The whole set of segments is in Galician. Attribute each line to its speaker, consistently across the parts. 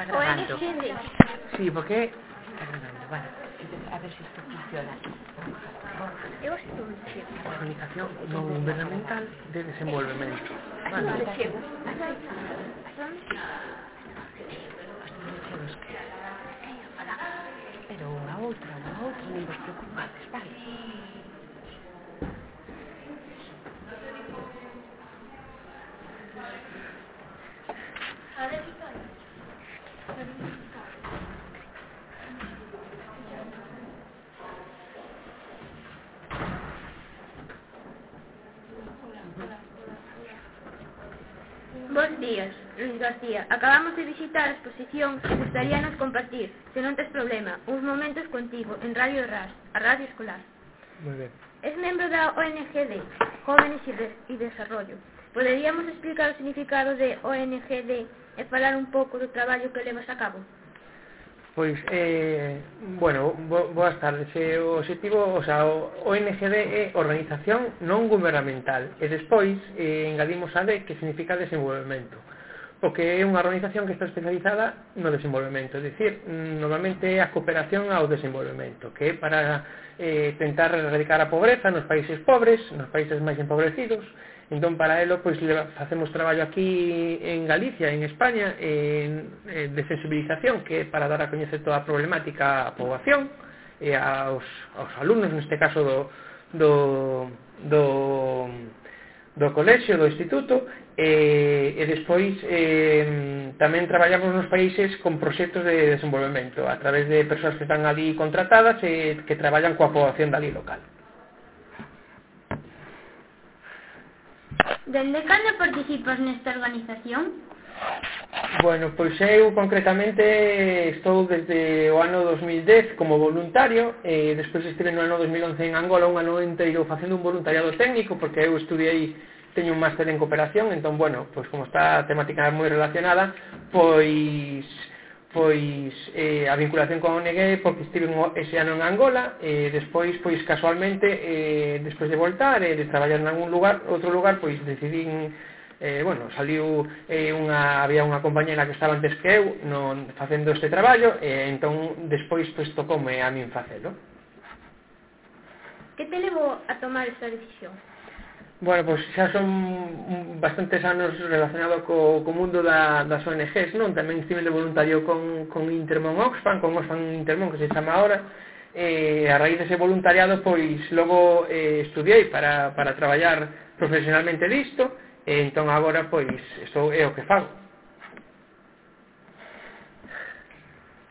Speaker 1: está grabando. Sí, porque está grabando. Vale, a ver si esto funciona.
Speaker 2: Eu estou chego.
Speaker 1: Comunicación non gubernamental de desenvolvemento. Vale. Pero a outra, a outra, non vos preocupades, vale?
Speaker 2: A ver, días. Luis García, acabamos de visitar a exposición que gustaríanos compartir, se non tes problema, uns momentos contigo en Radio RAS, a Radio Escolar.
Speaker 1: Muy bien.
Speaker 2: Es membro da ONGD, Jóvenes y, Re y Desarrollo. Poderíamos explicar o significado de ONGD e falar un pouco do traballo que levas a cabo?
Speaker 3: Pois, eh, bueno, bo, boas tardes. Eh, o objetivo, o sea, o ONGD é Organización Non Gubernamental. E despois eh, engadimos a D que significa desenvolvemento. O que é unha organización que está especializada no desenvolvemento, é dicir, normalmente a cooperación ao desenvolvemento, que é para eh, tentar erradicar a pobreza nos países pobres, nos países máis empobrecidos, Entón, para elo, pois, facemos traballo aquí en Galicia, en España, en, en, de sensibilización, que é para dar a coñecer toda a problemática á poboación, e eh, aos, aos alumnos, neste caso do, do, do, do colexio, do instituto, e, e despois eh, eh tamén traballamos nos países con proxectos de desenvolvemento, a través de persoas que están ali contratadas e que traballan coa poboación dali local.
Speaker 2: Dende cando participas nesta organización?
Speaker 3: Bueno, pois eu concretamente estou desde o ano 2010 como voluntario e despois estive no ano 2011 en Angola un ano inteiro facendo un voluntariado técnico porque eu estudiei teño un máster en cooperación entón, bueno, pois como está a temática moi relacionada pois pois eh, a vinculación con a ONG porque estiven ese ano en Angola e eh, despois pois casualmente eh, despois de voltar e eh, de traballar en algún lugar outro lugar pois decidín eh, bueno, saliu eh, unha, había unha compañera que estaba antes que eu non, facendo este traballo e eh, entón despois pois tocoume a min facelo
Speaker 2: Que te levou a tomar esta decisión?
Speaker 3: Bueno, pois xa son bastantes anos relacionado co, co mundo da, das ONGs, non? Tamén estive de voluntario con, con Intermon Oxfam, con Oxfam Intermon, que se chama ahora, eh, a raíz dese voluntariado, pois logo eh, estudiei para, para traballar profesionalmente disto, e entón agora, pois, isto é o que fago.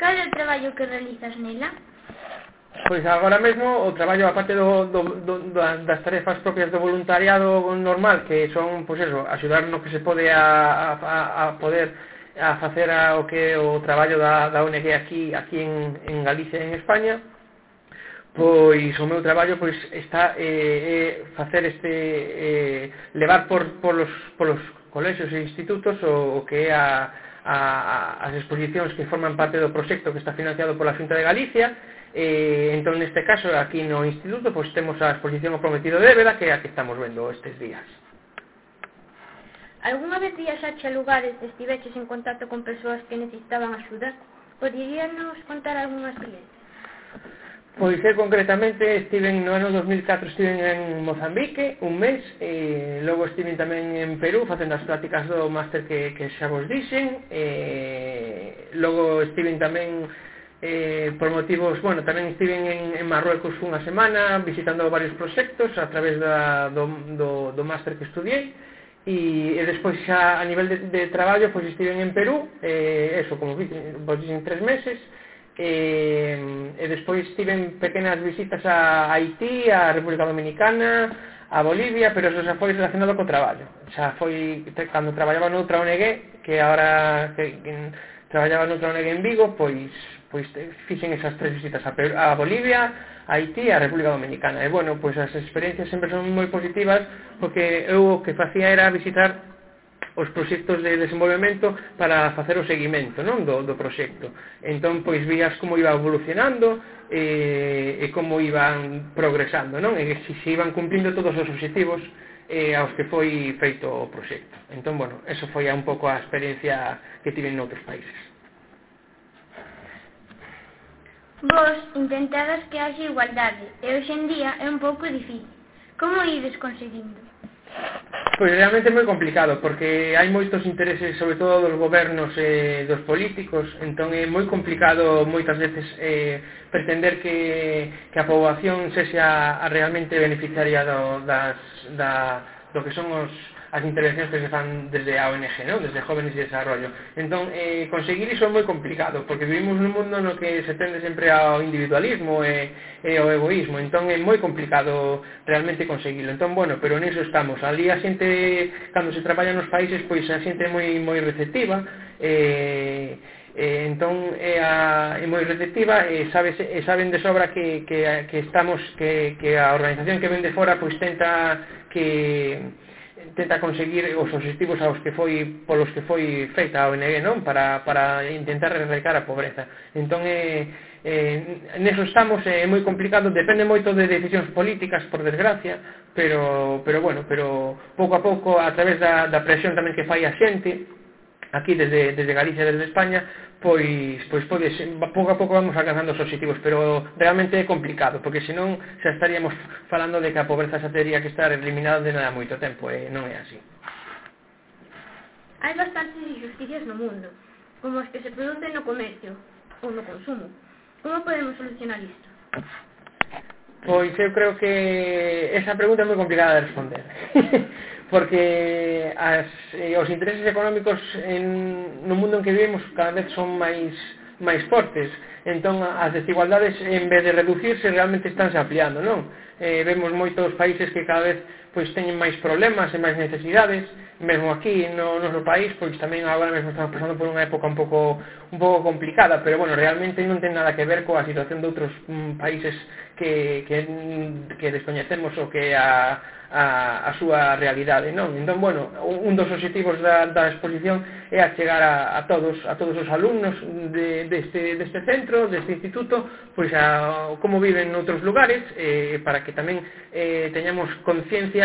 Speaker 2: Cal é o traballo que realizas nela?
Speaker 3: Pois agora mesmo o traballo aparte do, do, do, das tarefas propias do voluntariado normal que son, pois eso, axudar no que se pode a, a, a poder a facer a, o que o traballo da, da ONG aquí aquí en, en Galicia en España pois o meu traballo pois está eh, eh, facer este eh, levar por, por los, por los colexios e institutos o, o que é a, a, as exposicións que forman parte do proxecto que está financiado pola Xunta de Galicia Eh, entón neste caso aquí no instituto pois temos a exposición o prometido de Évera que é a que estamos vendo estes días.
Speaker 2: Alguna vez viaxaxe a lugares e estiveches en contacto con persoas que necesitaban axuda? Poderíanos contar algunha experiencia?
Speaker 3: Pois eu concretamente estiven no ano 2004 estiven en Mozambique un mes e logo estiven tamén en Perú facendo as prácticas do máster que, que xa vos dixen e logo estiven tamén eh, por motivos, bueno, tamén estiven en, en Marruecos unha semana visitando varios proxectos a través da, do, do, do máster que estudiei e, e despois xa a nivel de, de traballo pois estiven en Perú eh, eso, como vos dixen, tres meses eh, e despois tiven pequenas visitas a Haití, a República Dominicana a Bolivia, pero eso xa foi relacionado co traballo. Xa foi cando traballaba noutra ONG que agora que, que traballaba noutra ONG en Vigo pois pois fixen esas tres visitas a, Perú, a Bolivia, a Haití e a República Dominicana. E bueno, pois as experiencias sempre son moi positivas porque eu o que facía era visitar os proxectos de desenvolvemento para facer o seguimento non do, do proxecto. Entón, pois, vías como iba evolucionando e, e como iban progresando, non? E se, se iban cumplindo todos os objetivos eh, aos que foi feito o proxecto. Entón, bueno, eso foi un pouco a experiencia que tive en outros países.
Speaker 2: Vos intentadas que haxe igualdade e hoxe en día é un pouco difícil. Como ides conseguindo?
Speaker 3: Pois pues realmente moi complicado, porque hai moitos intereses, sobre todo dos gobernos e dos políticos, entón é moi complicado moitas veces eh, pretender que, que a poboación sexa a realmente beneficiaria do, das, da, lo que son os, as intervencións que se fan desde a ONG, ¿no? desde jóvenes de desarrollo. Entón, eh, conseguir iso é moi complicado, porque vivimos nun mundo no que se tende sempre ao individualismo e, e ao egoísmo, entón é moi complicado realmente conseguirlo. Entón, bueno, pero niso estamos. Ali a xente, cando se traballa nos países, pois a xente é moi, moi receptiva, eh, eh, entón é, a, é moi receptiva e, sabes, e saben de sobra que, que, que estamos que, que a organización que ven de fora pois tenta que tenta conseguir os objetivos aos que foi polos que foi feita a ONG, non? Para, para intentar erradicar a pobreza. Entón, é, eh, neso estamos, é eh, moi complicado, depende moito de decisións políticas, por desgracia, pero, pero bueno, pero pouco a pouco, a través da, da presión tamén que fai a xente, aquí desde, desde Galicia, desde España, pois, pois podes, pouco a pouco vamos alcanzando os objetivos, pero realmente é complicado, porque senón xa estaríamos falando de que a pobreza xa teria que estar eliminada de nada moito tempo, e non é así.
Speaker 2: Hai bastantes injusticias no mundo, como as que se producen no comercio ou no consumo. Como podemos solucionar isto?
Speaker 3: Pois eu creo que esa pregunta é moi complicada de responder. porque as, eh, os intereses económicos en, no mundo en que vivimos cada vez son máis máis fortes entón as desigualdades en vez de reducirse realmente estánse ampliando non? Eh, vemos moitos países que cada vez pois teñen máis problemas e máis necesidades, mesmo aquí no noso país, pois tamén agora mesmo estamos pasando por unha época un pouco un pouco complicada, pero bueno, realmente non ten nada que ver coa situación de outros mm, países que, que, que descoñecemos o que a, a, a súa realidade, non? Entón, bueno, un dos obxectivos da, da exposición é achegar a, a todos a todos os alumnos de, deste, deste centro, deste instituto, pois a como viven noutros lugares, eh, para que tamén eh, teñamos conciencia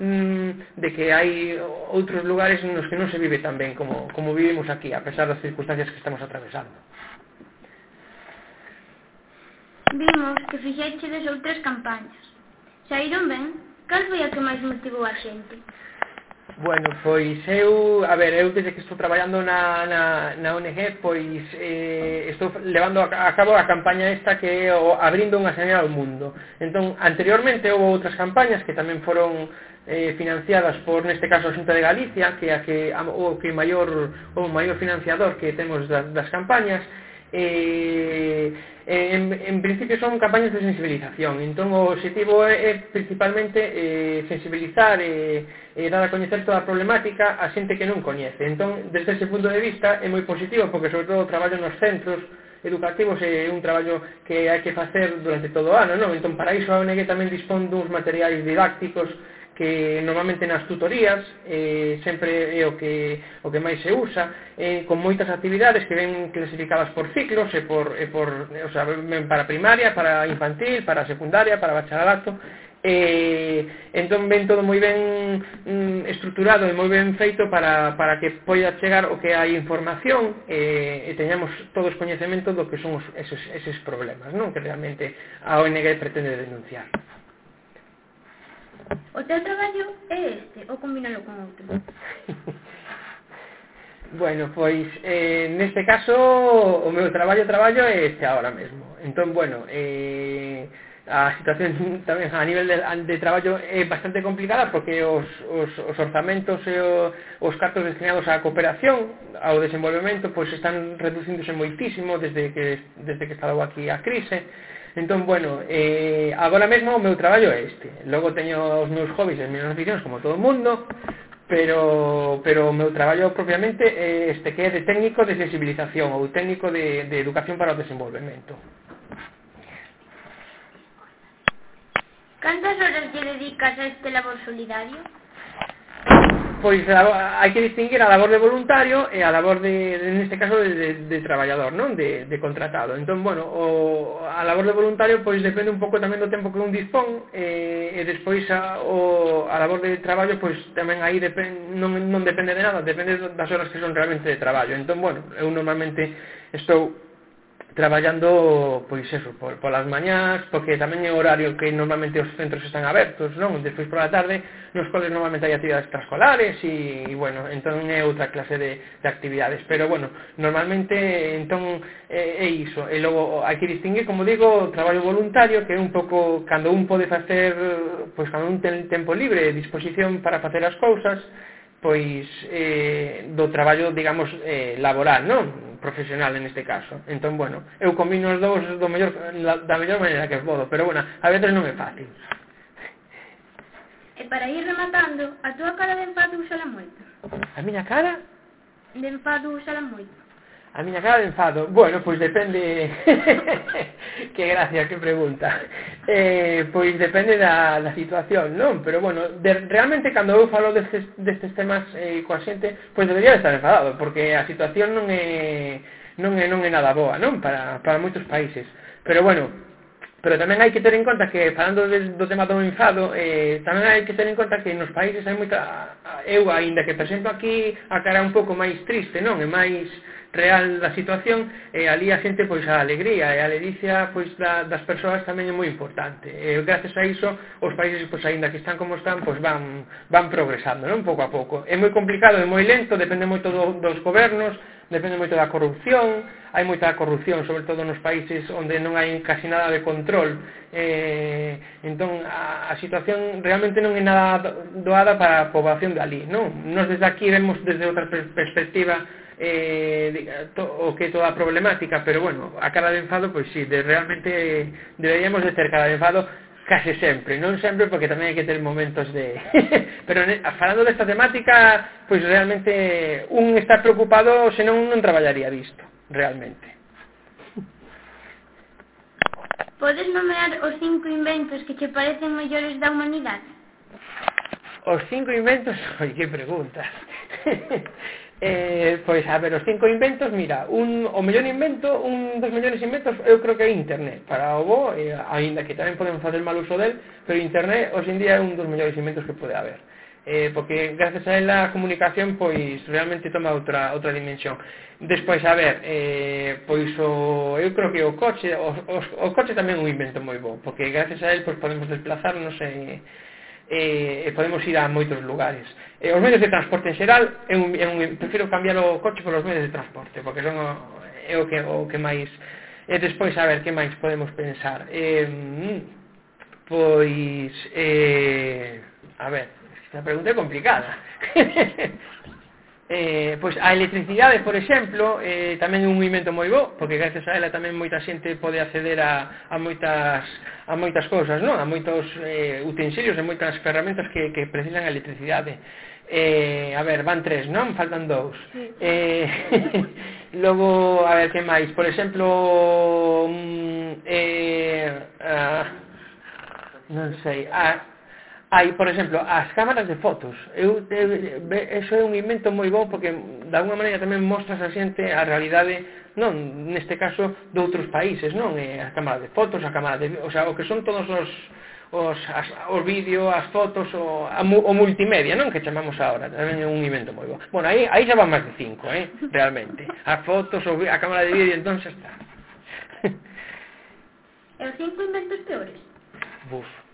Speaker 3: mm, de que hai outros lugares nos que non se vive tan ben como, como vivimos aquí, a pesar das circunstancias que estamos atravesando.
Speaker 2: Vimos que fixechedes outras campañas. Saíron ben? Cal foi a que máis motivou a xente?
Speaker 3: Bueno, pois eu, a ver, eu desde que estou traballando na, na, na ONG, pois eh, estou levando a, a cabo a campaña esta que é o abrindo unha señal ao mundo. Entón, anteriormente houve outras campañas que tamén foron eh, financiadas por, neste caso, a Xunta de Galicia, que é a que, a, o que maior, o maior financiador que temos das, das campañas, Eh, eh, en, en principio son campañas de sensibilización entón o objetivo é, é principalmente eh, sensibilizar e eh, dar a coñecer toda a problemática a xente que non coñece entón desde ese punto de vista é moi positivo porque sobre todo o traballo nos centros educativos é un traballo que hai que facer durante todo o ano non? entón para iso a ONG tamén dispón duns materiais didácticos que normalmente nas tutorías eh, sempre é o que, o que máis se usa, eh, con moitas actividades que ven clasificadas por ciclos, e por, e por, o sea, ven para primaria, para infantil, para secundaria, para bacharelato, eh, entón ven todo moi ben mm, estruturado e moi ben feito para, para que poida chegar o que hai información eh, e teñamos todos coñecemento do que son os, eses, eses problemas non? que realmente a ONG pretende denunciar.
Speaker 2: O teu traballo é este, ou combinalo con outro?
Speaker 3: Bueno, pois eh, neste caso o meu traballo traballo é este agora mesmo. Entón, bueno, eh, a situación tamén a nivel de, de traballo é bastante complicada porque os, os, os orzamentos e o, os cartos destinados á cooperación, ao desenvolvemento, pois están reducíndose moitísimo desde que, desde que estalou aquí a crise Entón, bueno, eh, agora mesmo o meu traballo é este. Logo teño os meus hobbies e as minhas aficións como todo o mundo, pero pero o meu traballo propiamente é este que é de técnico de sensibilización ou técnico de, de educación para o desenvolvemento.
Speaker 2: Cantas horas lle dedicas a este labor solidario?
Speaker 3: pois a, hai que distinguir a labor de voluntario e a labor de, de neste caso, de, de, de traballador, non? De, de contratado. Entón, bueno, o, a labor de voluntario pois depende un pouco tamén do tempo que un dispón e, e eh, despois a, o, a labor de traballo pois tamén aí depend, non, non depende de nada, depende das horas que son realmente de traballo. Entón, bueno, eu normalmente estou traballando pois eso, por, polas mañás, porque tamén é horario que normalmente os centros están abertos, non? Despois pola tarde, nos coles normalmente hai actividades extraescolares e, e bueno, entón é outra clase de, de actividades, pero bueno, normalmente entón é, é iso, e logo hai que distinguir, como digo, o traballo voluntario, que é un pouco cando un pode facer, pois cando un ten tempo libre, disposición para facer as cousas, pois eh, do traballo, digamos, eh, laboral, non? Profesional en este caso. Entón, bueno, eu combino os dous do mellor, da mellor maneira que podo, pero, bueno, a veces non é fácil.
Speaker 2: E para ir rematando, a túa cara de enfado usala moito.
Speaker 3: A miña cara?
Speaker 2: De enfado usala moito.
Speaker 3: A miña cara de enfado. Bueno, pois depende... que gracia, que pregunta. Eh, pois depende da, da situación, non? Pero bueno, de, realmente cando eu falo destes, destes temas eh, coa xente, pois debería estar enfadado, porque a situación non é non é, non é nada boa, non? Para, para moitos países. Pero bueno, pero tamén hai que ter en conta que, falando de, do tema do enfado, eh, tamén hai que ter en conta que nos países hai moita... Eu, aínda que, por exemplo, aquí a cara un pouco máis triste, non? É máis real da situación e ali a xente pois a alegría e a alegría pois da, das persoas tamén é moi importante e gracias a iso os países pois aínda que están como están pois van, van progresando non pouco a pouco é moi complicado, é moi lento depende moito do, dos gobernos depende moito da corrupción hai moita corrupción, sobre todo nos países onde non hai casi nada de control. Eh, entón, a, a situación realmente non é nada doada para a poboación de ali, non? Nos desde aquí vemos desde outra perspectiva eh, to, o que toda a problemática, pero bueno, a cara de enfado, pois sí, de, realmente deberíamos de ter cara de enfado case sempre, non sempre porque tamén hai que ter momentos de... pero falando desta temática, pois realmente un está preocupado, senón non traballaría disto, realmente.
Speaker 2: Podes nomear os cinco inventos que che parecen mellores da humanidade?
Speaker 3: Os cinco inventos? Oi, que preguntas. eh, pois a ver, os cinco inventos, mira, un, o mellor invento, un dos mellores inventos eu creo que é internet, para o bo, eh, aínda que tamén podemos facer mal uso del, pero internet hoxe en día é un dos mellores inventos que pode haber. Eh, porque gracias a ela a comunicación pois realmente toma outra outra dimensión. Despois a ver, eh, pois o eu creo que o coche, o, o, o coche tamén é un invento moi bo, porque gracias a el pois podemos desplazarnos e eh, eh, e podemos ir a moitos lugares. Eh, os medios de transporte en xeral, eu, eu prefiro cambiar o coche polos medios de transporte, porque son o, é o que, o que máis... E despois, a ver, que máis podemos pensar? Eh, pois, eh, a ver, esta pregunta é complicada. eh, pois a electricidade, por exemplo, eh, tamén é un movimento moi bo, porque gracias a ela tamén moita xente pode acceder a, a moitas a moitas cousas, non? A moitos eh, utensilios e moitas ferramentas que, que precisan a electricidade. Eh, a ver, van tres, non? Faltan dous. Sí. Eh, logo, a ver, que máis? Por exemplo, mm, eh, ah, non sei, ah, hai, por exemplo, as cámaras de fotos. Eu, eu, eso é un invento moi bo porque, de alguna maneira, tamén mostras a xente a realidade, non neste caso, de outros países, non? E a cámara de fotos, a cámara de... O, sea, o que son todos os os, as, os vídeo, as fotos, o, a, o multimedia, non? Que chamamos agora, tamén é un invento moi bo. Bueno, aí, aí xa van máis de cinco, eh? realmente. As fotos, o, a cámara de vídeo, entón xa está.
Speaker 2: E os cinco inventos peores?
Speaker 3: Buf.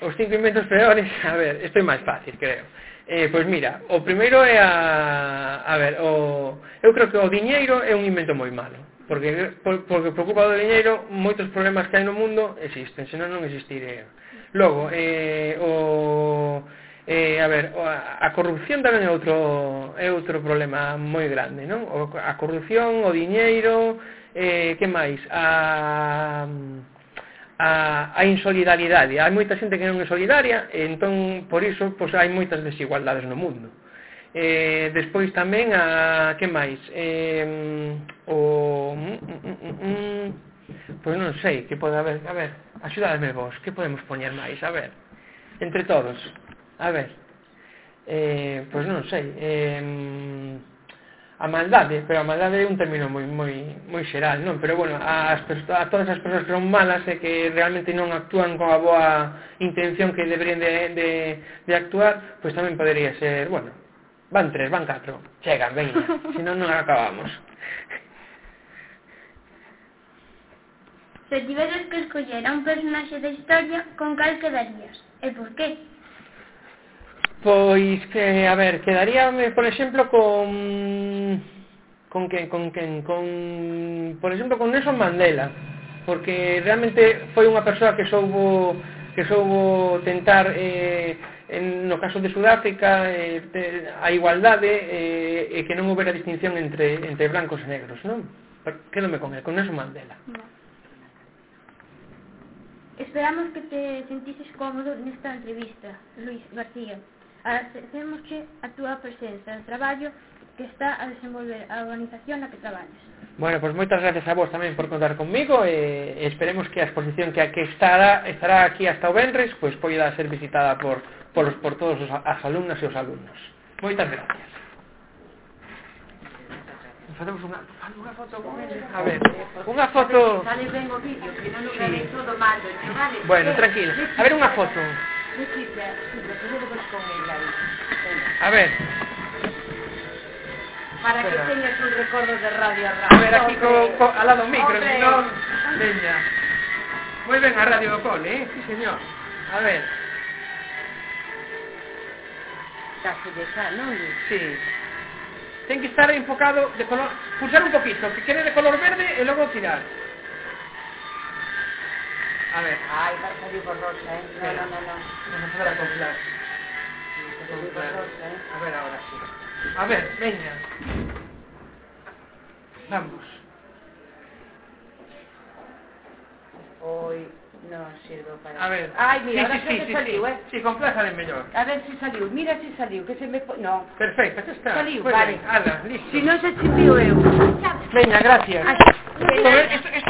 Speaker 3: Os cinco inventos peores, a ver, isto é máis fácil, creo. Eh, pois mira, o primeiro é a... A ver, o, eu creo que o diñeiro é un invento moi malo. Porque, por, porque preocupa do diñeiro, moitos problemas que hai no mundo existen, senón non existiría. Logo, eh, o... Eh, a ver, a, a corrupción tamén é outro, é outro problema moi grande, non? O, a corrupción, o diñeiro, eh, que máis? A a, a insolidaridade. Hai moita xente que non é solidaria, e entón, por iso, pois, hai moitas desigualdades no mundo. Eh, despois tamén a que máis? Eh, o mm mm, mm, mm, mm, pois non sei, que pode haber, a ver, axudadme vos, que podemos poñer máis, a ver. Entre todos. A ver. Eh, pois non sei, eh a maldade, eh, pero a maldade é un término moi moi moi xeral, non? Pero bueno, as a todas as persoas que son malas e que realmente non actúan con a boa intención que deberían de, de, de actuar, pois tamén podería ser, bueno, van tres, van catro, chegan, veña, senón non acabamos.
Speaker 2: Se tiveres que escoller a un personaxe da historia, con cal quedarías? E por qué?
Speaker 3: Pois que, a ver, quedaríame, eh, por exemplo, con con quen, con quen, con por exemplo, con Nelson Mandela, porque realmente foi unha persoa que soubo que soubo tentar eh en, no caso de Sudáfrica eh, de, a igualdade eh, e que non houbera distinción entre entre blancos e negros, non? Quédome con el, con Nelson Mandela.
Speaker 2: No. Esperamos que te sentises cómodo nesta entrevista, Luis García agradecemos que a túa presenza no traballo que está a desenvolver a organización na que traballas.
Speaker 3: Bueno, pois pues moitas gracias a vos tamén por contar comigo e eh, esperemos que a exposición que aquí estará, estará aquí hasta o Benres pois pues, poida ser visitada por, por, por todos os, as alumnas e os alumnos. Moitas gracias. Facemos unha, unha foto con ele. A ver, unha foto...
Speaker 1: Sale ben o vídeo, que non o
Speaker 3: sí.
Speaker 1: todo mal. Vale?
Speaker 3: Bueno, tranquilo. A ver, unha foto. A ver.
Speaker 1: Para
Speaker 3: Espera.
Speaker 1: que teñas un recordo de radio a radio.
Speaker 3: A ver, aquí co, co, al lado micro, si non, teña. Moi ben a radio do cole, eh? Sí, señor. A ver.
Speaker 1: Casi de xa, non?
Speaker 3: Sí. Ten que estar enfocado de color... Pulsar un poquito, que quede de color verde e logo tirar. A ver,
Speaker 1: Ai, vai salir borrosa, eh? No, no, no, no.
Speaker 3: vamos a ver a acoplar.
Speaker 1: Eh?
Speaker 3: A ver ahora sí. A ver, veña. Vamos.
Speaker 1: Hoy non sirvo para...
Speaker 3: A ver.
Speaker 1: Ai, mira,
Speaker 3: sí,
Speaker 1: ahora
Speaker 3: sí,
Speaker 1: xa
Speaker 3: sí,
Speaker 1: saliu,
Speaker 3: sí.
Speaker 1: eh?
Speaker 3: Sí, complázale mellor.
Speaker 1: A ver si saliu, mira si saliu, que se me... po- No.
Speaker 3: Perfecto, xa está.
Speaker 1: Saliu,
Speaker 3: Muy
Speaker 1: vale.
Speaker 3: Ala, listo.
Speaker 1: Si non se chipiu eu.
Speaker 3: Veña, gracias.
Speaker 1: Ay,
Speaker 3: Todo esto, esto es